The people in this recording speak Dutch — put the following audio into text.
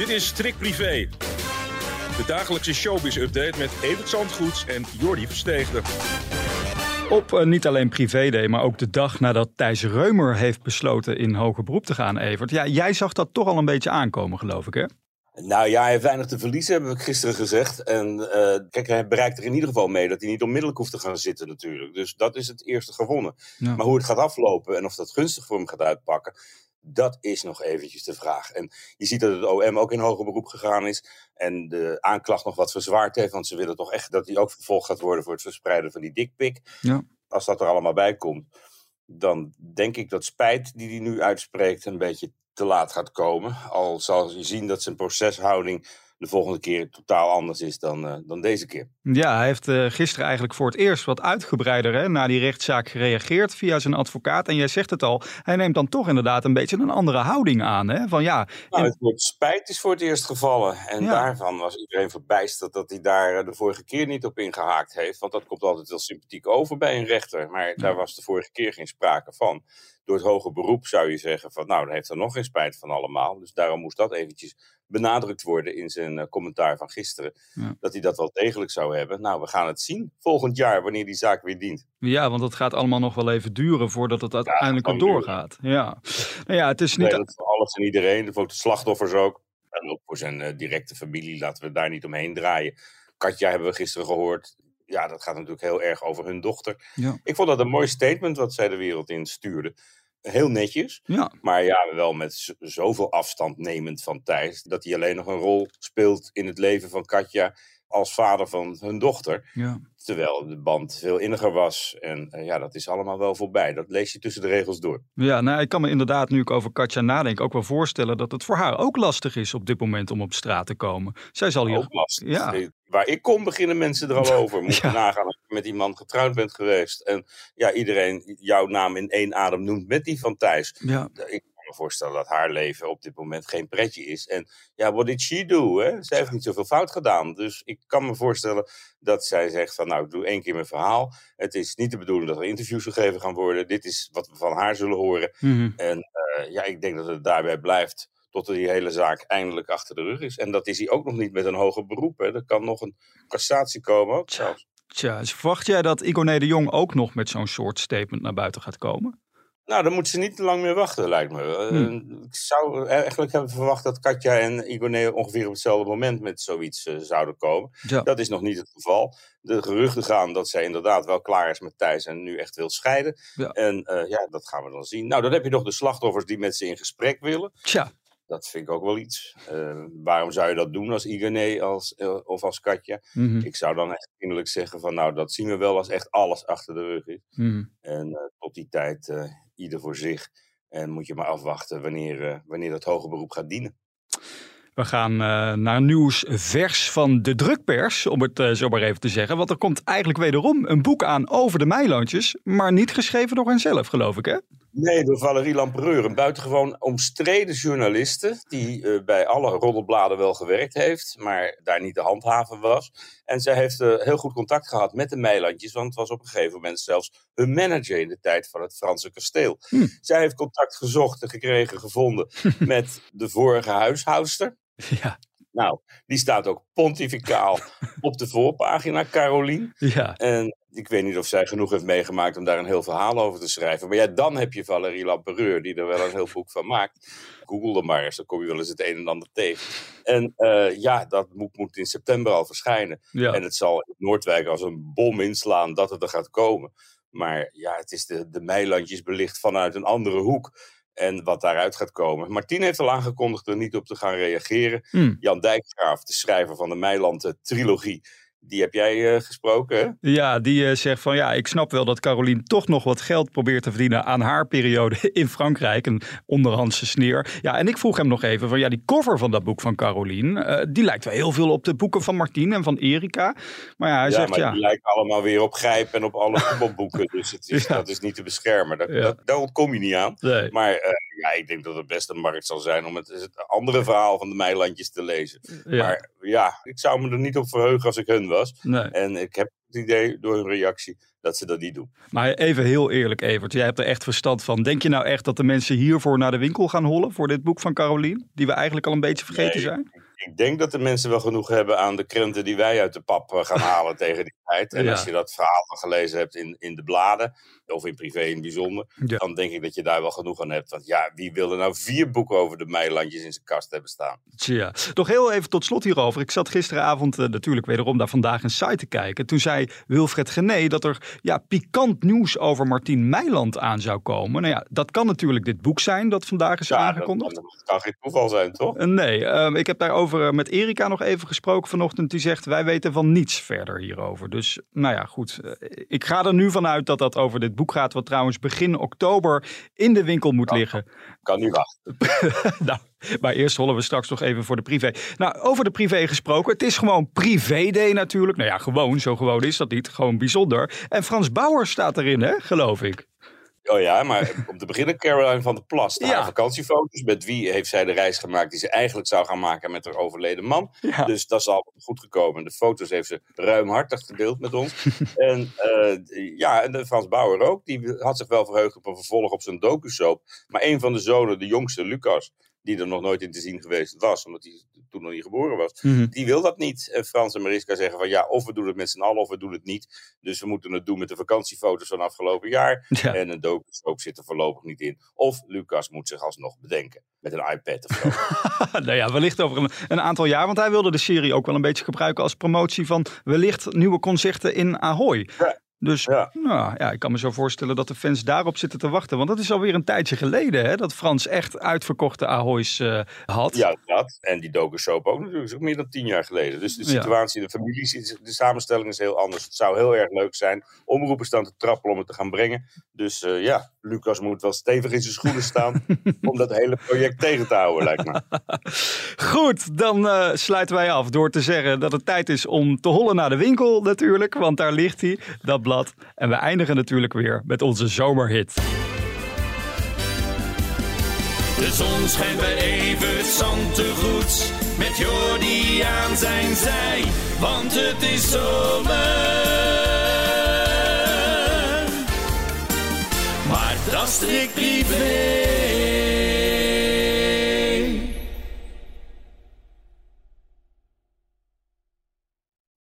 Dit is Strik Privé. De dagelijkse showbiz-update met Evert Zandgoeds en Jordi Versteegde. Op uh, niet alleen privéday, maar ook de dag nadat Thijs Reumer heeft besloten in hoger beroep te gaan, Evert. Ja, jij zag dat toch al een beetje aankomen, geloof ik, hè? Nou ja, hij heeft weinig te verliezen, heb ik gisteren gezegd. En uh, kijk, hij bereikt er in ieder geval mee dat hij niet onmiddellijk hoeft te gaan zitten natuurlijk. Dus dat is het eerste gewonnen. Ja. Maar hoe het gaat aflopen en of dat gunstig voor hem gaat uitpakken, dat is nog eventjes de vraag. En je ziet dat het OM ook in hoger beroep gegaan is. En de aanklacht nog wat verzwaard heeft. Want ze willen toch echt dat hij ook vervolgd gaat worden voor het verspreiden van die dikpik. Ja. Als dat er allemaal bij komt, dan denk ik dat spijt die hij nu uitspreekt een beetje te laat gaat komen. Al zal je zien dat zijn proceshouding de volgende keer totaal anders is dan, uh, dan deze keer. Ja, hij heeft uh, gisteren eigenlijk voor het eerst wat uitgebreider hè, na die rechtszaak gereageerd via zijn advocaat. En jij zegt het al, hij neemt dan toch inderdaad een beetje een andere houding aan. Hè? Van, ja, nou, het woord spijt is voor het eerst gevallen. En ja. daarvan was iedereen verbijsterd dat hij daar eh, de vorige keer niet op ingehaakt heeft. Want dat komt altijd heel sympathiek over bij een rechter. Maar daar was de vorige keer geen sprake van door het hoge beroep zou je zeggen van nou, dan heeft er nog geen spijt van allemaal. Dus daarom moest dat eventjes benadrukt worden in zijn uh, commentaar van gisteren. Ja. Dat hij dat wel degelijk zou hebben. Nou, we gaan het zien volgend jaar wanneer die zaak weer dient. Ja, want het gaat allemaal nog wel even duren voordat het uiteindelijk ja, doorgaat. Ja. Nou ja, het is niet... Nee, voor alles en iedereen, voor de slachtoffers ook. En ook voor zijn uh, directe familie, laten we daar niet omheen draaien. Katja hebben we gisteren gehoord. Ja, dat gaat natuurlijk heel erg over hun dochter. Ja. Ik vond dat een mooi statement wat zij de wereld in stuurde heel netjes. Ja. Maar ja, wel met zoveel afstand nemend van Thijs. Dat hij alleen nog een rol speelt in het leven van Katja als vader van hun dochter. Ja. Terwijl de band veel inniger was. En uh, ja, dat is allemaal wel voorbij. Dat lees je tussen de regels door. Ja, nou, ik kan me inderdaad, nu ik over Katja nadenk, ook wel voorstellen dat het voor haar ook lastig is op dit moment om op straat te komen. Zij zal hier. Ook lastig. Ja. Waar ik kom, beginnen mensen er al over. Moet je ja. nagaan als je met die man getrouwd bent geweest. En ja, iedereen jouw naam in één adem noemt met die van Thijs. Ja. Ik me voorstellen dat haar leven op dit moment geen pretje is. En ja, what did she do? Hè? Zij heeft niet zoveel fout gedaan. Dus ik kan me voorstellen dat zij zegt van nou, ik doe één keer mijn verhaal. Het is niet de bedoeling dat er interviews gegeven gaan worden. Dit is wat we van haar zullen horen. Mm -hmm. En uh, ja, ik denk dat het daarbij blijft tot die hele zaak eindelijk achter de rug is. En dat is hij ook nog niet met een hoger beroep. Hè. Er kan nog een cassatie komen ook zelfs. Tja, dus verwacht jij dat Iconé de Jong ook nog met zo'n soort statement naar buiten gaat komen? Nou, dan moeten ze niet te lang meer wachten, lijkt me. Hmm. Ik zou eigenlijk hebben verwacht dat Katja en Igone ongeveer op hetzelfde moment met zoiets uh, zouden komen. Ja. Dat is nog niet het geval. De geruchten gaan dat zij inderdaad wel klaar is met Thijs en nu echt wil scheiden. Ja. En uh, ja, dat gaan we dan zien. Nou, dan heb je nog de slachtoffers die met ze in gesprek willen. Tja. Dat vind ik ook wel iets. Uh, waarom zou je dat doen als Igone als, of als Katja? Mm -hmm. Ik zou dan echt innerlijk zeggen van nou, dat zien we wel als echt alles achter de rug is. Mm -hmm. En tot die tijd ieder voor zich. En moet je maar afwachten wanneer, uh, wanneer dat hoger beroep gaat dienen. We gaan uh, naar nieuws vers van de drukpers, om het uh, zo maar even te zeggen. Want er komt eigenlijk wederom een boek aan over de Meilandjes, maar niet geschreven door henzelf, geloof ik, hè? Nee, door Valerie Lampereur, een buitengewoon omstreden journaliste, die uh, bij alle roddelbladen wel gewerkt heeft, maar daar niet de handhaven was. En zij heeft uh, heel goed contact gehad met de Meilandjes, want het was op een gegeven moment zelfs hun manager in de tijd van het Franse kasteel. Hm. Zij heeft contact gezocht en gekregen, gevonden met de vorige huishoudster. Ja. Nou, die staat ook pontificaal op de voorpagina, Carolien. Ja. En ik weet niet of zij genoeg heeft meegemaakt om daar een heel verhaal over te schrijven. Maar ja, dan heb je Valerie Lampereur, die er wel een heel boek van maakt. Google er maar eens, dan kom je wel eens het een en ander tegen. En uh, ja, dat boek moet in september al verschijnen. Ja. En het zal in Noordwijk als een bom inslaan dat het er gaat komen. Maar ja, het is de, de Meilandjes belicht vanuit een andere hoek. En wat daaruit gaat komen. Martien heeft al aangekondigd er niet op te gaan reageren. Mm. Jan Dijkgraaf, de schrijver van de Meiland-trilogie, die heb jij uh, gesproken, Ja, die uh, zegt van ja, ik snap wel dat Caroline toch nog wat geld probeert te verdienen aan haar periode in Frankrijk. Een onderhandse sneer. Ja, en ik vroeg hem nog even van ja, die cover van dat boek van Caroline, uh, die lijkt wel heel veel op de boeken van Martien en van Erika. Maar ja, hij ja, zegt maar ja. die lijken allemaal weer op Grijp en op alle voetbalboeken. dus het is, Ja. dat is niet te beschermen. Dat, Ja. dat- daar ontkom je niet aan. Nee. Maar eh, ja, ik denk dat het best een markt zal zijn om het, het andere verhaal van de Meilandjes te lezen. Ja. Maar ja, ik zou me er niet op verheugen als ik hun was. Nee. En ik heb het idee door hun reactie dat ze dat niet doen. Maar even heel eerlijk, Evert, jij hebt er echt verstand van. Denk je nou echt dat de mensen hiervoor naar de winkel gaan hollen voor dit boek van Caroline? Die we eigenlijk al een beetje vergeten Nee. zijn? Ik denk dat de mensen wel genoeg hebben aan de krenten die wij uit de pap eh, gaan halen tegen die tijd. En Ja. als je dat verhaal al gelezen hebt in, in de bladen, of in privé in het bijzonder, Ja. dan denk ik dat je daar wel genoeg aan hebt. Want ja, wie wil er nou vier boeken over de Meilandjes in zijn kast hebben staan? Tja, toch heel even tot slot hierover. Ik zat gisteravond eh, natuurlijk wederom naar Vandaag een site te kijken. Toen zei Wilfred Gené dat er ja, pikant nieuws over Martien Meiland aan zou komen. Nou ja, dat kan natuurlijk dit boek zijn dat vandaag is Ja, dat, aangekondigd. dat kan geen toeval zijn, toch? Eh, Nee, ehm, ik heb daarover eh, met Erika nog even gesproken vanochtend. Die zegt, wij weten van niets verder hierover. Dus, nou ja, goed. Eh, ik ga er nu vanuit dat dat over dit boek gaat... wat trouwens begin oktober in de winkel moet liggen. Kan niet wachten. nou, maar eerst rollen we straks nog even voor de privé. Nou, over de privé gesproken. Het is gewoon privé-day natuurlijk. Nou ja, gewoon. Zo gewoon is dat niet. Gewoon bijzonder. En Frans Bauer staat erin, hè? Geloof ik. Oh ja, maar om te beginnen Caroline van der Plas. Ja. Haar vakantiefoto's. Met wie heeft zij de reis gemaakt die ze eigenlijk zou gaan maken met haar overleden man. Ja. Dus dat is al goed gekomen. De foto's heeft ze ruimhartig gedeeld met ons. en eh, ja, en de Frans Bauer ook. Die had zich wel verheugd op een vervolg op zijn docu-soap. Maar een van de zonen, de jongste, Lucas, die er nog nooit in te zien geweest was, omdat hij toen nog niet geboren was, Mhm. die wil dat niet. En Frans en Mariska zeggen van ja, of we doen het met z'n allen of we doen het niet. Dus we moeten het doen met de vakantiefoto's van afgelopen jaar. Ja. En een docu-soap zit er voorlopig niet in. Of Lucas moet zich alsnog bedenken met een iPad of zo. nou ja, wellicht over een, een aantal jaar. Want hij wilde de serie ook wel een beetje gebruiken als promotie van wellicht nieuwe concerten in Ahoy. Ja. Dus Ja. Nou, ja, ik kan me zo voorstellen dat de fans daarop zitten te wachten. Want dat is alweer een tijdje geleden hè, dat Frans echt uitverkochte Ahoy's eh, had. Ja, dat. En die docu-soap ook natuurlijk. is ook meer dan tien jaar geleden. Dus de situatie de familie, de samenstelling is heel anders. Het zou heel erg leuk zijn. Omroepen staan te trappelen om het te gaan brengen. Dus eh, ja, Lucas moet wel stevig in zijn schoenen staan om dat hele project tegen te houden, lijkt me. Goed, dan eh, sluiten wij af door te zeggen dat het tijd is om te hollen naar de winkel natuurlijk. Want daar ligt hij, dat blad. En we eindigen natuurlijk weer met onze zomerhit. De zon schijnt bij Evert Zantegoed. Met Jordi aan zijn zij. Want het is zomer. Maar dat strikt privé.